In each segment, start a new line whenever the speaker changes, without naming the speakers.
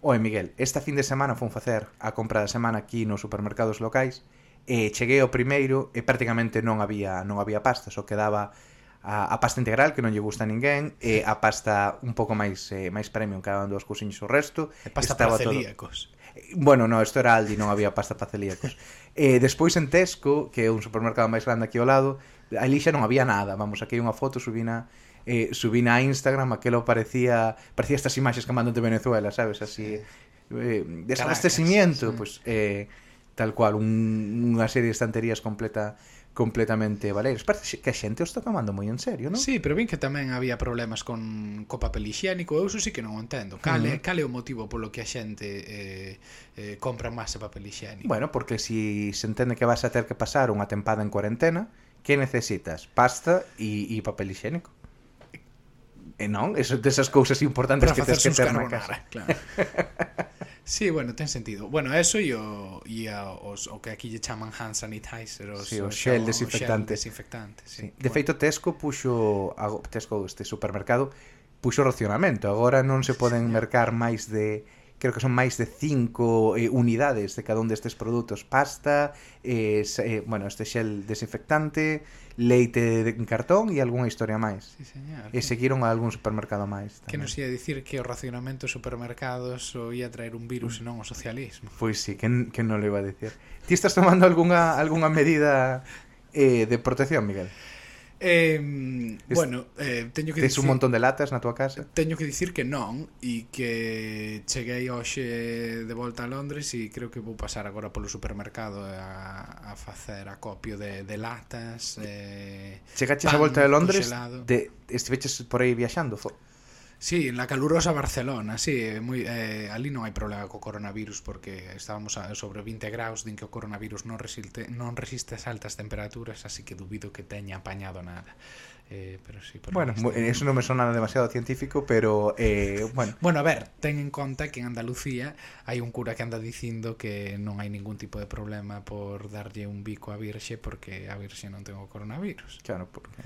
Oe, Miguel, esta fin de semana fun facer a compra da semana aquí nos supermercados locais e cheguei ao primeiro e prácticamente non había non había pasta, só quedaba a, a pasta integral que non lle gusta a ninguén e a pasta un pouco máis eh, máis premium que eran dúas cousiñas o resto
e pasta estaba para celíacos todo...
bueno, no, isto era Aldi, non había pasta para celíacos e despois en Tesco que é un supermercado máis grande aquí ao lado ali xa non había nada vamos, aquí hai unha foto subina eh, subín a Instagram aquelo parecía parecía estas imaxes que mandan de Venezuela, sabes, así sí. eh, desabastecimiento,
sí.
pues eh, tal cual, un, unha serie de estanterías completa completamente valeiros. Parece que a xente os está tomando moi en serio, non?
Sí, pero vin que tamén había problemas con co papel higiénico, eu iso sí que non o entendo. Cal,
uh
-huh. cal é o motivo polo que a xente eh, eh, compra máis papel higiénico?
Bueno, porque si se entende que vas a ter que pasar unha tempada en cuarentena, que necesitas? Pasta e, e papel higiénico. Eh, e non? Eso desas cousas importantes
Para
que
tes
que ter na casa.
Claro. Sí, bueno, ten sentido. Bueno, eso e o, e a, os, o que aquí lle chaman hand sanitizer, os,
sí, o xel desinfectante.
O
xel
desinfectante sí.
Sí. De bueno. feito, Tesco puxo, Tesco este supermercado, puxo racionamento. Agora non se poden sí, mercar máis de creo que son máis de 5 eh, unidades de cada un destes produtos pasta eh, eh, bueno, este xel desinfectante leite de cartón e algunha historia máis
sí, señor.
e seguiron a algún supermercado máis tamén.
que nos ia dicir que o racionamento dos supermercados o ia traer un virus mm. e non o socialismo
pois sí, que, que non lo iba a dicir ti estás tomando algunha, algunha medida eh, de protección, Miguel?
Eh,
es,
bueno, eh, teño que
Tes
dicir,
un montón de latas na túa casa?
Teño que dicir que non e que cheguei hoxe de volta a Londres e creo que vou pasar agora polo supermercado a, a facer acopio de, de latas eh,
Chegaches
pan, a
volta de Londres? De, estiveches por aí viaxando? Fo?
Sí, en la calurosa Barcelona, sí, moi eh, ali non hai problema co coronavirus porque estábamos a, sobre 20 graus din que o coronavirus non resiste non resiste as altas temperaturas, así que dubido que teña apañado nada. Eh, pero sí, por
bueno,
está...
eso non me sona demasiado científico, pero eh, bueno.
bueno, a ver, ten en conta que en Andalucía hai un cura que anda dicindo que non hai ningún tipo de problema por darlle un bico a Virxe porque a Virxe non ten o coronavirus.
Claro, porque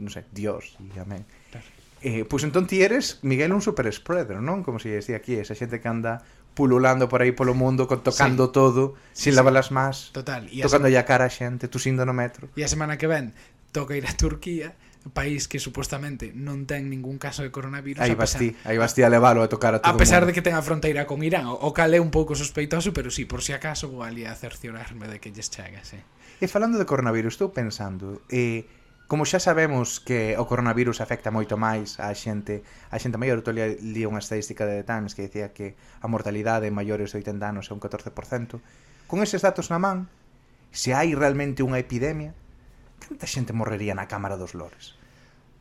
non sei, Dios e amén.
Claro.
Eh, pois entón ti eres, Miguel, un super spreader, non? Como se dicía aquí, esa xente que anda pululando por aí polo mundo, tocando
sí.
todo, sí, sin
sí.
lavar as más,
Total, e
tocando
a,
a cara a xente, tusindo no metro.
E a semana que ven toca ir a Turquía, país que supostamente non ten ningún caso de coronavirus.
Aí vas ti, aí vas ti a leválo a tocar a todo
A pesar
mundo.
de que ten a fronteira con Irán, o cal é un pouco sospeitoso, pero sí, por si acaso vou ali a cerciorarme de que lles chega, sí.
E falando de coronavirus, estou pensando, eh, Como xa sabemos que o coronavirus afecta moito máis á xente, a xente maior, eu li unha estadística de The Times que dicía que a mortalidade en maiores de 80 anos é un 14%. Con eses datos na man, se hai realmente unha epidemia, canta xente morrería na Cámara dos Lores?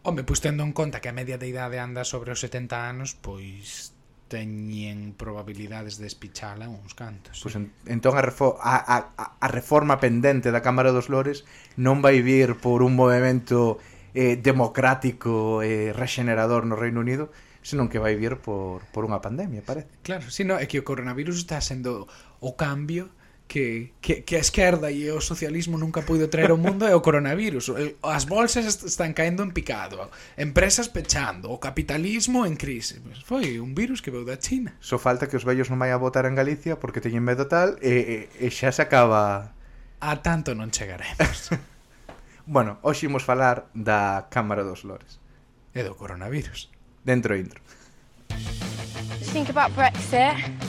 Home, pois tendo en conta que a media de idade anda sobre os 70 anos, pois teñen probabilidades de espichala uns cantos.
Pois pues en, entón a, refo a, a, a reforma pendente da Cámara dos Lores non vai vir por un movimento eh, democrático e eh, regenerador no Reino Unido, senón que vai vir por, por unha pandemia, parece.
Claro, sino é que o coronavirus está sendo o cambio que, que, que a esquerda e o socialismo nunca puido traer ao mundo é o coronavirus. As bolsas están caendo en picado, empresas pechando, o capitalismo en crise. Pues foi un virus que veu da China.
Só falta que os vellos non vai a votar en Galicia porque teñen medo tal e, e, e xa se acaba...
A tanto non chegaremos.
bueno, hoxe imos falar da Cámara dos Lores.
E do coronavirus.
Dentro intro.
Think about Brexit.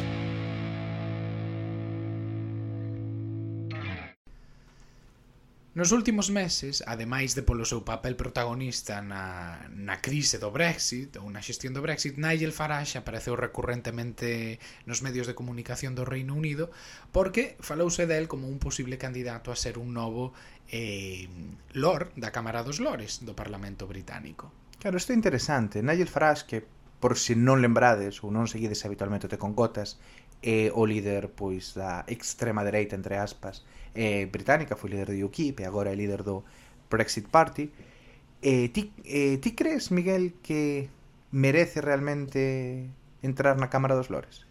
Nos últimos meses, ademais de polo seu papel protagonista na, na crise do Brexit ou na xestión do Brexit, Nigel Farage apareceu recurrentemente nos medios de comunicación do Reino Unido porque falouse del como un posible candidato a ser un novo eh, Lord da Cámara dos Lores do Parlamento Británico.
Claro, isto é interesante. Nigel Farage, que por se non lembrades ou non seguides habitualmente te con gotas, é o líder pois da extrema dereita entre aspas eh, británica, foi líder do UKIP e agora é líder do Brexit Party eh, ti, eh, ti crees, Miguel, que merece realmente entrar na Cámara dos Lores?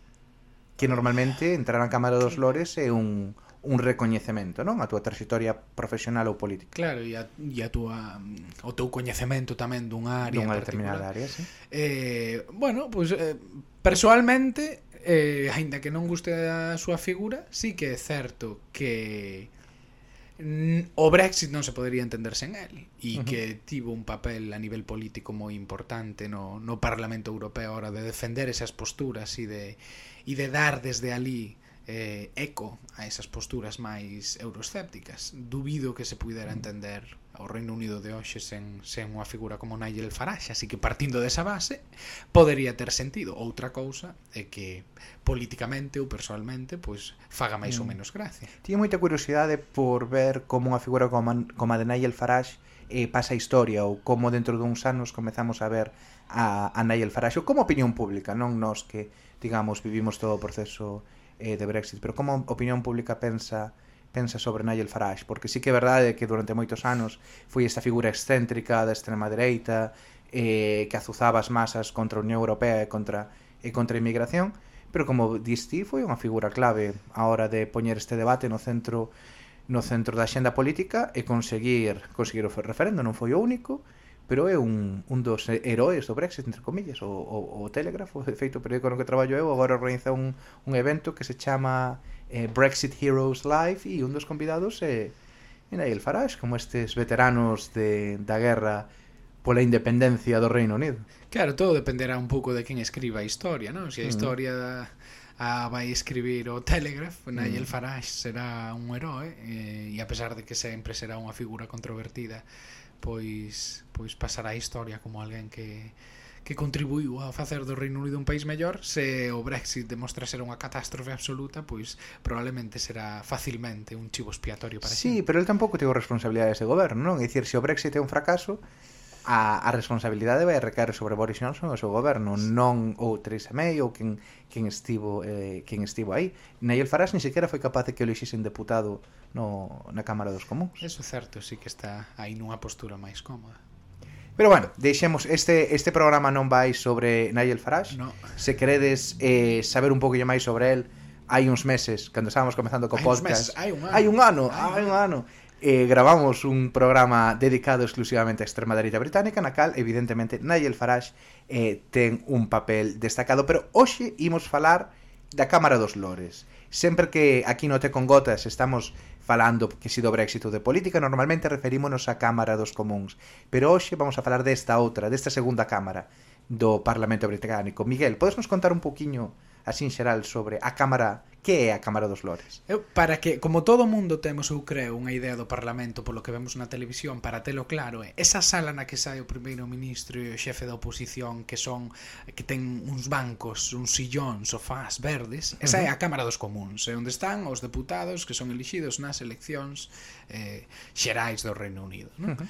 Que normalmente entrar na Cámara dos Lores é un, un recoñecemento, non? A túa trayectoria profesional ou política.
Claro, e a, e a túa o teu coñecemento tamén dunha área
dunha determinada área, sí.
Eh, bueno, pois pues, eh, personalmente eh, aínda que non guste a súa figura, sí que é certo que o Brexit non se podería entender sen el e
uh -huh.
que tivo un papel a nivel político moi importante no, no Parlamento Europeo a hora de defender esas posturas e de, e de dar desde ali eh, eco a esas posturas máis euroscépticas. Dubido que se pudera entender o Reino Unido de hoxe sen, sen unha figura como Nigel Farage, así que partindo desa base, podería ter sentido. Outra cousa é que políticamente ou personalmente pois faga máis
mm.
ou menos gracia.
Tiña moita curiosidade por ver como unha figura como, como a de Nigel Farage eh, pasa a historia ou como dentro duns anos comezamos a ver a, a Nigel Farage como opinión pública, non nos que digamos, vivimos todo o proceso eh, de Brexit, pero como a opinión pública pensa pensa sobre Nigel Farage, porque sí que é verdade que durante moitos anos foi esta figura excéntrica da extrema dereita eh, que azuzaba as masas contra a Unión Europea e contra, e contra a inmigración, pero como diste foi unha figura clave a hora de poñer este debate no centro no centro da xenda política e conseguir conseguir o referendo non foi o único, pero é un, un dos heróis do Brexit, entre comillas, o, o, o Telégrafo, de feito o periódico no que traballo eu, agora organiza un, un evento que se chama eh, Brexit Heroes Live e un dos convidados é eh, Nigel Farage, como estes veteranos de, da guerra pola independencia do Reino Unido.
Claro, todo dependerá un pouco de quen escriba a historia, non? Se a
mm.
historia a vai escribir o Telegraph, Nigel
mm.
Farage será un herói eh, e a pesar de que sempre será unha figura controvertida pois pois pasará a historia como alguén que que contribuiu a facer do Reino Unido un país mellor, se o Brexit demostra ser unha catástrofe absoluta, pois probablemente será facilmente un chivo expiatorio para
Sí, pero el tampouco tivo responsabilidades de goberno, non? É dicir, se o Brexit é un fracaso, a, a responsabilidade vai recaer sobre Boris Johnson e o seu goberno, non ou Theresa May ou quen, quen, estivo, eh, quen estivo aí. Nigel Farage ni sequera foi capaz de que o lexisen deputado no, na Cámara dos Comuns.
Eso certo, sí que está aí nunha postura máis cómoda.
Pero bueno, deixemos este este programa non vai sobre Nigel Farage.
No.
Se queredes eh, saber un pouquinho máis sobre el, hai uns meses, cando estábamos comenzando co
hai
podcast.
Meses, hai un ano.
Hai un ano,
hai,
hai
un
ano eh, gravamos un programa dedicado exclusivamente a Extremadurita Británica, na cal, evidentemente, Nigel Farage eh, ten un papel destacado, pero hoxe imos falar da Cámara dos Lores. Sempre que aquí no Te con Gotas estamos falando que si do Brexit ou de política, normalmente referímonos á Cámara dos Comuns, pero hoxe vamos a falar desta outra, desta segunda Cámara do Parlamento Británico. Miguel, podes nos contar un poquinho así en xeral sobre a Cámara que é a Cámara dos Lores?
Eu, para que, como todo mundo temos, eu creo, unha idea do Parlamento polo que vemos na televisión, para telo claro, é esa sala na que sai o primeiro ministro e o xefe da oposición que son que ten uns bancos, uns sillóns, sofás verdes, esa é a Cámara dos Comuns, é onde están os deputados que son elixidos nas eleccións eh, xerais do Reino Unido. Non? Uh -huh.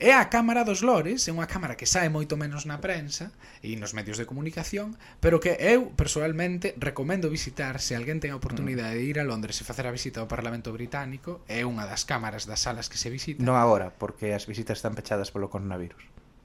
É a Cámara dos Lores, é unha cámara que sae moito menos na prensa e nos medios de comunicación, pero que eu personalmente recomendo visitar se alguén ten a oportunidade de ir a Londres e facer a visita ao Parlamento Británico, é unha das cámaras das salas que se visita.
Non agora, porque as visitas están pechadas polo coronavirus.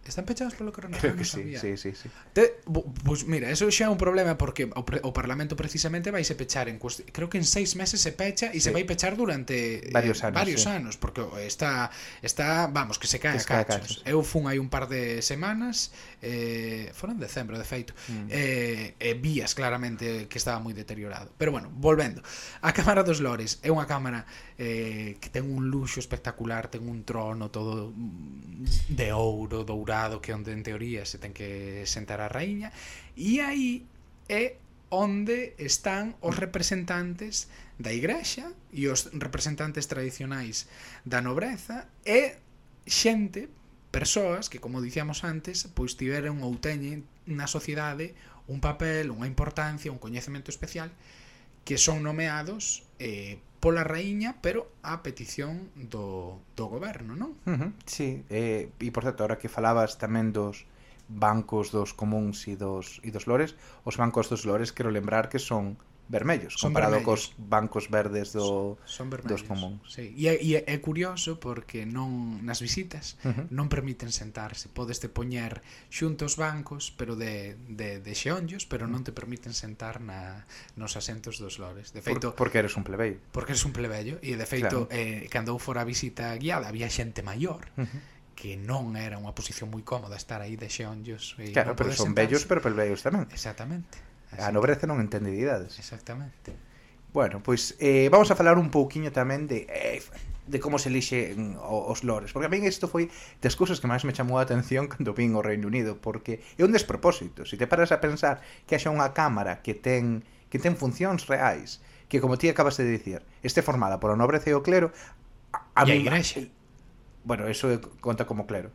Están pechados polo coronavirus?
Creo que sí, sí, sí, sí.
Te, bu, pues mira, eso xa é un problema porque o, pre, o Parlamento precisamente vai se pechar en cuest... creo que en seis meses se pecha e
sí.
se vai pechar durante
varios anos, eh,
varios
sí.
anos porque está está, vamos, que se cae
que
a cachos.
cachos.
Eu fun hai un par de semanas, eh, foron en decembro de feito.
Mm.
Eh, e vías claramente que estaba moi deteriorado. Pero bueno, volvendo. A Cámara dos Lores é unha cámara eh, que ten un luxo espectacular, ten un trono todo mm, de ouro, dourado xurado que onde en teoría se ten que sentar a raíña e aí é onde están os representantes da igrexa e os representantes tradicionais da nobreza e xente, persoas que, como dicíamos antes, pois tiveron ou teñen na sociedade un papel, unha importancia, un coñecemento especial que son nomeados eh, pola raíña, pero a petición do, do goberno, non?
Uh -huh. Sí, eh, e por certo, ahora que falabas tamén dos bancos dos comuns e dos, e dos lores, os bancos dos lores quero lembrar que son vermellos
son
comparado
vermellos.
cos bancos verdes do,
son vermellos, dos
comuns.
Sí. E, e é curioso porque non nas visitas
uh -huh.
non permiten sentarse. Podes te poñer xuntos bancos, pero de, de, de xeonllos, pero non te permiten sentar na, nos asentos dos lores. De feito,
Por, porque eres un plebeio.
Porque eres un plebeio e de feito
claro.
eh, cando eu fora a visita guiada había xente maior.
Uh -huh
que non era unha posición moi cómoda estar aí de xeonllos e
Claro, pero son
sentarse.
vellos pero pelveios tamén.
Exactamente.
A nobreza non entende de idades.
Exactamente.
Bueno, pois eh, vamos a falar un pouquiño tamén de eh, de como se elixe mm, os lores. Porque a min isto foi das cousas que máis me chamou a atención cando vin o Reino Unido, porque é un despropósito. Se te paras a pensar que haxa unha cámara que ten que ten funcións reais, que como ti acabas de dicir, este formada por a nobreza e o clero, a, a,
a igrexa.
Bueno, eso conta como clero.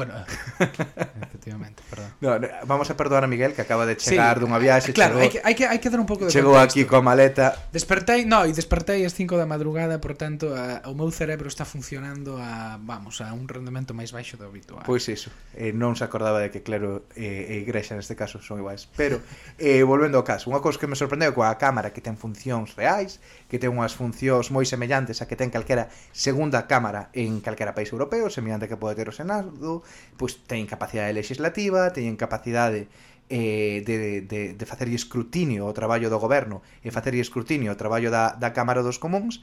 Bueno, eh. efectivamente, perdón.
No, vamos a perdoar a Miguel que acaba de chegar
sí,
dunha viaxe,
claro,
chegou.
hai que hai que hai que dar un pouco de
Chegou
contexto.
aquí coa maleta.
Despertei, no, e despertei ás 5 da madrugada, por tanto, a, o meu cerebro está funcionando a, vamos, a un rendemento máis baixo do habitual.
Pois iso. Eh, non se acordaba de que claro eh, e Igrexa neste caso son iguais, pero eh volvendo ao caso, unha cousa que me sorprendeu coa cámara que ten funcións reais, que ten unhas funcións moi semellantes a que ten calquera segunda cámara en calquera país europeo, semellante que pode ter o Senado, pois teñen capacidade legislativa, teñen capacidade eh, de, de, de facer escrutinio ao traballo do goberno e facer escrutinio ao traballo da, da Cámara dos Comuns,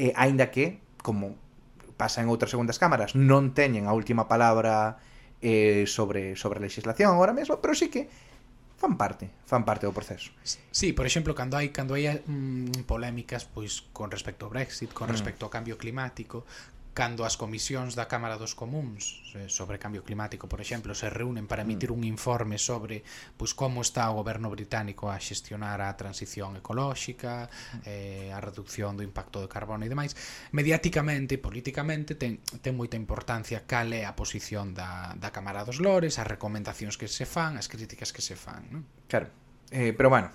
eh, aínda que, como pasa en outras segundas cámaras, non teñen a última palabra eh, sobre, sobre a legislación agora mesmo, pero sí que fan parte, fan parte do proceso.
Sí, por exemplo, cando hai cando hai mm, polémicas pois con respecto ao Brexit, con
mm.
respecto mm. ao cambio climático, cando as comisións da Cámara dos Comuns eh, sobre cambio climático, por exemplo, se reúnen para emitir mm. un informe sobre pois como está o goberno británico a xestionar a transición ecolóxica, mm. eh, a reducción do impacto do carbono e demais, mediáticamente, políticamente ten ten moita importancia cal é a posición da da Cámara dos Lores, as recomendacións que se fan, as críticas que se fan, non?
Claro. Eh, pero bueno,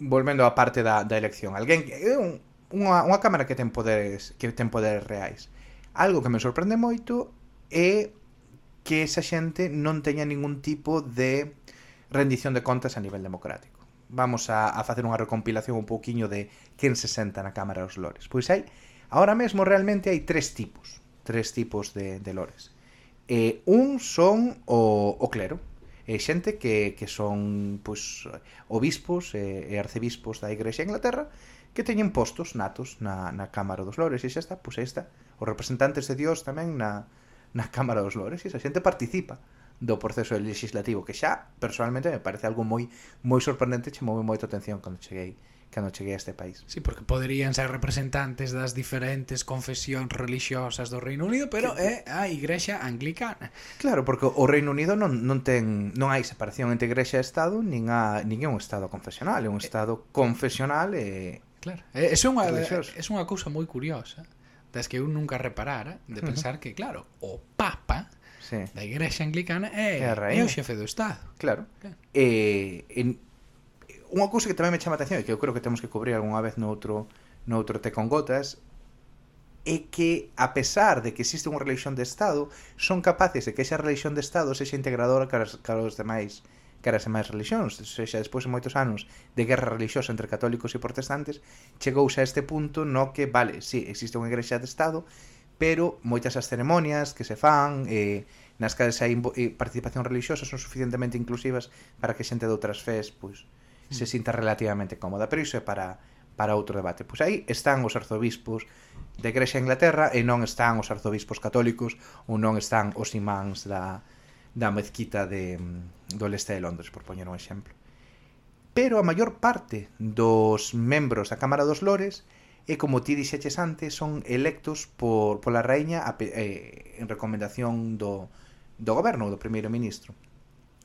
volvendo á parte da da elección, alguén un unha, unha cámara que ten poderes que ten poderes reais Algo que me sorprende moito é que esa xente non teña ningún tipo de rendición de contas a nivel democrático. Vamos a, a facer unha recompilación un pouquiño de quen se senta na Cámara dos Lores. Pois hai, ahora mesmo realmente hai tres tipos, tres tipos de, de lores. Eh, un son o, o clero, e xente que, que son pois, obispos e e arcebispos da Igrexa de Inglaterra, que teñen postos natos na, na Cámara dos Lores, e xa está, pois aí está, os representantes de Dios tamén na, na Cámara dos Lores, e xa, a xente participa do proceso legislativo, que xa, personalmente, me parece algo moi moi sorprendente, che move moita atención cando cheguei cando cheguei a este país.
Sí, porque poderían ser representantes das diferentes confesións religiosas do Reino Unido, pero é eh, a Igrexa Anglicana.
Claro, porque o Reino Unido non, non ten non hai separación entre Igrexa e Estado, nin a nin é un Estado confesional, é un eh, Estado confesional e
Claro, é, é unha,
religioso.
é unha cousa moi curiosa das que eu nunca reparara de pensar que, claro, o Papa
sí.
da Igrexa Anglicana é,
é,
é o xefe do Estado.
Claro.
claro.
Eh, en, eh, unha cousa que tamén me chama a atención e que eu creo que temos que cobrir algunha vez no outro, no outro te con gotas é que, a pesar de que existe unha religión de Estado, son capaces de que esa religión de Estado sexa integradora cara, cara os demais caras as máis religións, sexa despois de moitos anos de guerra religiosa entre católicos e protestantes, chegouse a este punto no que, vale, sí, existe unha igrexa de Estado, pero moitas as ceremonias que se fan, eh, nas cales hai eh, participación religiosa son suficientemente inclusivas para que xente de outras fés pois, mm. se sinta relativamente cómoda, pero iso é para para outro debate. Pois aí están os arzobispos de Grecia e Inglaterra e non están os arzobispos católicos ou non están os imáns da, da mezquita de, mm, do leste de Londres, por poñer un exemplo. Pero a maior parte dos membros da Cámara dos Lores e como ti dixeches antes, son electos por pola raíña a, eh, en recomendación do, do goberno, do primeiro ministro.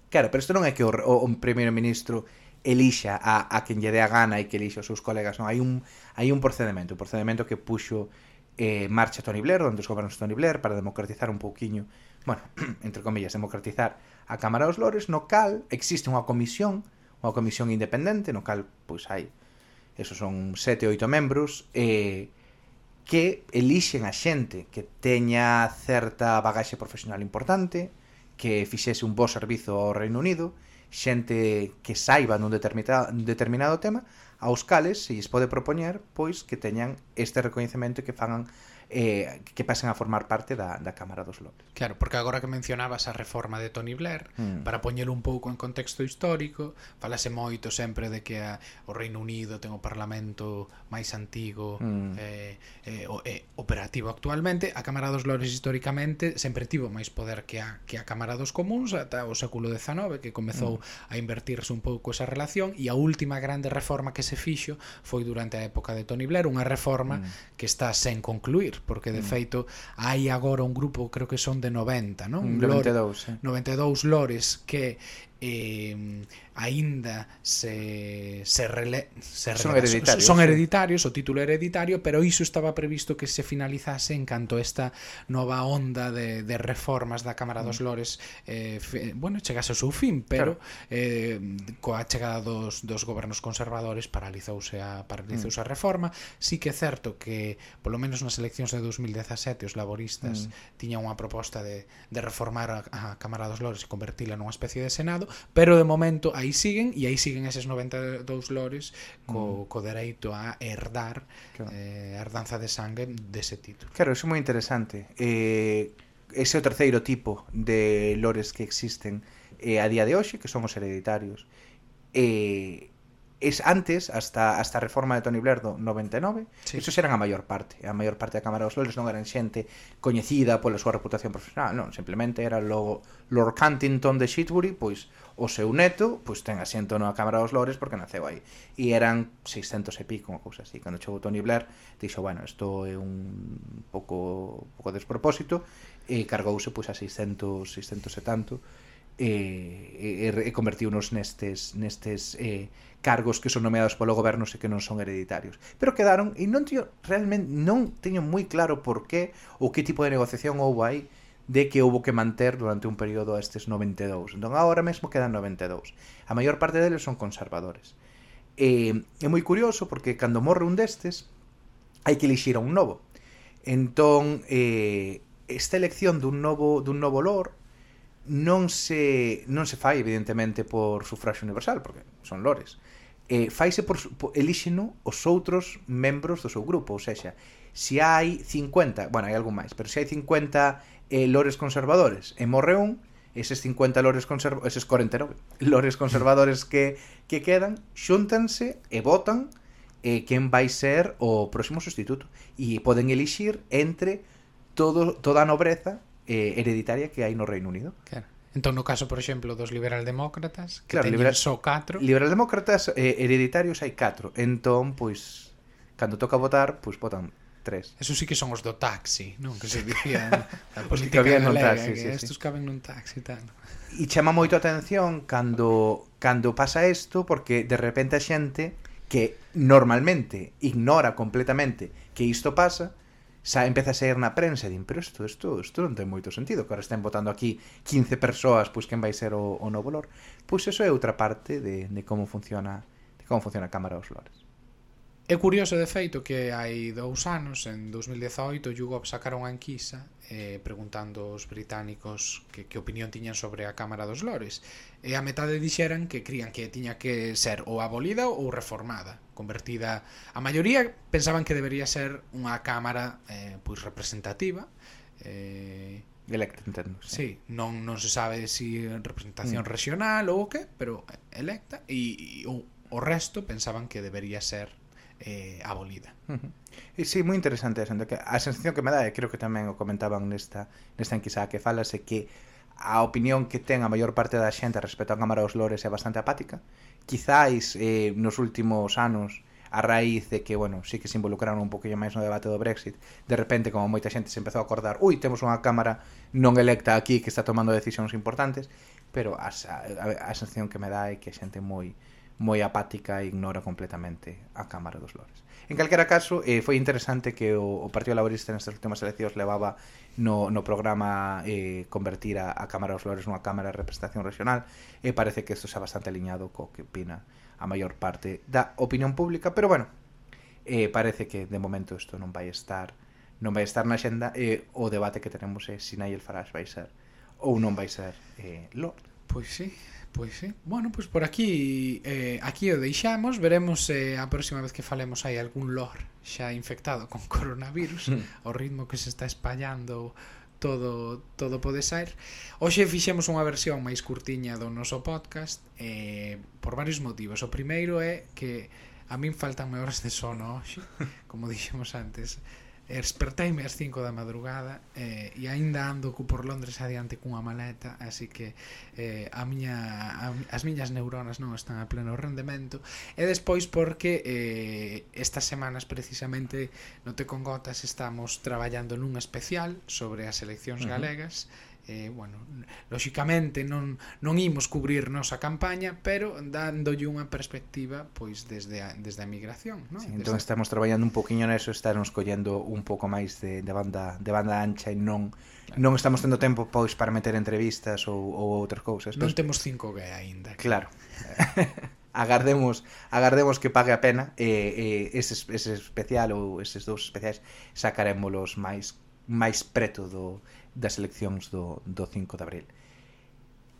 Claro, pero isto non é que o, o, o primeiro ministro elixa a, a quen lle dé a gana e que elixa os seus colegas, non, hai un, hai un procedimento, un procedimento que puxo eh, marcha Tony Blair, onde os gobernos Tony Blair, para democratizar un pouquiño bueno, entre comillas, democratizar a Cámara dos Lores, no cal existe unha comisión, unha comisión independente, no cal, pois hai, esos son sete oito membros, e eh, que elixen a xente que teña certa bagaxe profesional importante, que fixese un bo servizo ao Reino Unido, xente que saiba nun determinado, determinado tema, aos cales se lles pode propoñer pois que teñan este recoñecemento que fagan eh, que pasen a formar parte da, da Cámara dos Lores.
Claro, porque agora que mencionabas a reforma de Tony Blair,
mm.
para poñelo un pouco en contexto histórico, falase moito sempre de que a, o Reino Unido ten o Parlamento máis antigo
mm.
eh, eh, o, eh, operativo actualmente, a Cámara dos Lores históricamente sempre tivo máis poder que a, que a Cámara dos Comuns ata o século XIX, que comezou
mm.
a invertirse un pouco esa relación, e a última grande reforma que se fixo foi durante a época de Tony Blair, unha reforma
mm.
que está sen concluir, porque de mm. feito hai agora un grupo, creo que son de 90, non? 92, Lore,
eh.
92 lores que eh, aínda se, se, rele, se
son,
rele,
hereditarios,
son, hereditarios o título hereditario pero iso estaba previsto que se finalizase en canto esta nova onda de, de reformas da Cámara dos mm. Lores eh, fe, bueno, chegase ao seu fin pero claro. eh, coa chegada dos, dos gobernos conservadores paralizouse a, paralizouse mm. a reforma sí que é certo que polo menos nas eleccións de 2017 os laboristas mm. tiñan unha proposta de, de reformar a, a Cámara dos Lores e convertila nunha especie de Senado pero de momento aí siguen e aí siguen eses 92 lores co, mm. co dereito a herdar
claro.
eh, a herdanza de sangue dese título.
Claro, é moi interesante. Eh, ese é o terceiro tipo de lores que existen eh, a día de hoxe, que son os hereditarios. Eh, es antes, hasta, hasta a reforma de Tony Blair do 99,
sí.
esos eran a maior parte. A maior parte da Cámara dos Lores non eran xente coñecida pola súa reputación profesional, non, simplemente era logo Lord Huntington de Shitbury, pois o seu neto, pois ten asiento na Cámara dos Lores porque naceu aí. E eran 600 e pico, unha cousa así. Cando chegou Tony Blair, dixo, bueno, isto é un pouco, pouco despropósito, e cargouse pois a 600, 600 e tanto, eh, e, e convertiunos nestes, nestes eh, cargos que son nomeados polo goberno e que non son hereditarios. Pero quedaron e non teño, realmente non teño moi claro por qué ou que tipo de negociación houve aí de que houbo que manter durante un período a estes 92. Entón agora mesmo quedan 92. A maior parte deles son conservadores. E eh, é moi curioso porque cando morre un destes hai que elixir a un novo. Entón, eh, esta elección dun novo, dun novo lord non se non se fai evidentemente por sufragio universal, porque son lores. Eh, faise por, por elíxeno os outros membros do seu grupo, ou seja, se hai 50, bueno, hai algo máis, pero se hai 50 eh, lores conservadores e morre un, eses 50 lores conservadores, eses 49 lores conservadores que, que quedan, xúntanse e votan eh, quen vai ser o próximo sustituto. E poden elixir entre todo, toda a nobreza eh, hereditaria que hai no Reino Unido.
Claro. Entón, no caso, por exemplo, dos liberaldemócratas, que
claro,
teñen
liberal,
só 4.
Liberaldemócratas eh, hereditarios hai 4. Entón, pois, cando toca votar, pois votan tres.
Eso sí que son os do taxi, non? Que se dicía a política
que
galega, no
taxi,
que
sí,
estos sí. caben nun taxi e tal.
E chama moito a atención cando cando pasa isto porque de repente a xente que normalmente ignora completamente que isto pasa, sa, empeza a ser na prensa e din, pero isto, isto, isto non ten moito sentido, que ahora estén votando aquí 15 persoas, pois quen vai ser o, o novo lor Pois eso é outra parte de, de como funciona de como funciona a Cámara dos Lores.
É curioso, de feito, que hai dous anos, en 2018, YouGov sacara unha enquisa eh, preguntando aos británicos que, que opinión tiñan sobre a Cámara dos Lores. E a metade dixeran que crían que tiña que ser ou abolida ou reformada, convertida... A maioría pensaban que debería ser unha Cámara eh, pois representativa, eh,
Electa, entendo.
Sí. sí, non, non se sabe se si representación
mm.
regional ou o que, pero electa e, e o, o resto pensaban que debería ser eh, abolida.
Uh. E sí, moi interesante eso. Que a sensación que me dá, e creo que tamén o comentaban nesta, nesta enquisa, que falase que a opinión que ten a maior parte da xente respecto á Cámara dos Lores é bastante apática. Quizáis eh, nos últimos anos a raíz de que, bueno, sí que se involucraron un poquinho máis no debate do Brexit, de repente, como moita xente se empezou a acordar, ui, temos unha cámara non electa aquí que está tomando decisións importantes, pero a, a, a sensación que me dá é que a xente moi moi apática e ignora completamente a Cámara dos Lores. En calquera caso, eh, foi interesante que o, o Partido Laborista nestas últimas eleccións levaba no, no programa eh, convertir a, a Cámara dos Lores nunha Cámara de Representación Regional e parece que isto xa bastante aliñado co que opina a maior parte da opinión pública, pero bueno, eh, parece que de momento isto non vai estar non vai estar na xenda e eh, o debate que tenemos é eh, se Nigel Farage vai ser ou non vai ser eh, Lord.
Pois sí, Pois sí. Bueno, pois por aquí eh, aquí o deixamos, veremos eh, a próxima vez que falemos hai algún lor xa infectado con coronavirus, hmm. o ritmo que se está espallando todo todo pode sair. Hoxe fixemos unha versión máis curtiña do noso podcast eh, por varios motivos. O primeiro é que a min faltan horas de sono hoxe, como dixemos antes Esperteime ás 5 da madrugada eh, e aínda ando cu por Londres adiante cunha maleta, así que eh, a miña a, as miñas neuronas non están a pleno rendemento. E despois porque eh, estas semanas precisamente no Te con Gotas estamos traballando nun especial sobre as eleccións uh -huh. galegas eh, bueno, lóxicamente non, non imos cubrir nosa campaña, pero dándolle unha perspectiva pois desde a, desde a migración, non?
Sí, desde... Entón estamos traballando un poquinho neso, estamos collendo un pouco máis de, de banda de banda ancha e non claro. non estamos tendo tempo pois para meter entrevistas ou, ou outras cousas.
Non pois... temos 5G aínda.
Claro. agardemos agardemos que pague a pena e, e ese, ese especial ou eses dous especiais sacarémolos máis máis preto do, das eleccións do, do 5 de abril.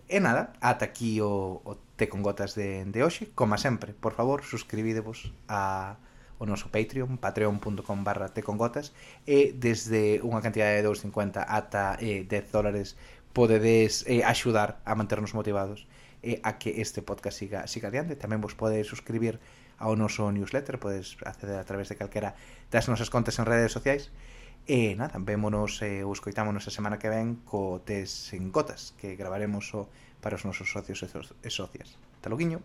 E nada, ata aquí o, o Te con Gotas de, de hoxe. Como sempre, por favor, suscribidevos a o noso Patreon, patreon.com barra tecongotas, e desde unha cantidade de 2,50 ata eh, 10 dólares podedes eh, axudar a manternos motivados e eh, a que este podcast siga, siga adiante. Tamén vos podedes suscribir ao noso newsletter, podes acceder a través de calquera das nosas contas en redes sociais, E nada, vémonos e eh, escoitámonos a semana que ven co Tes en Gotas que gravaremos o para os nosos socios e, so e socias. Hasta loguiño.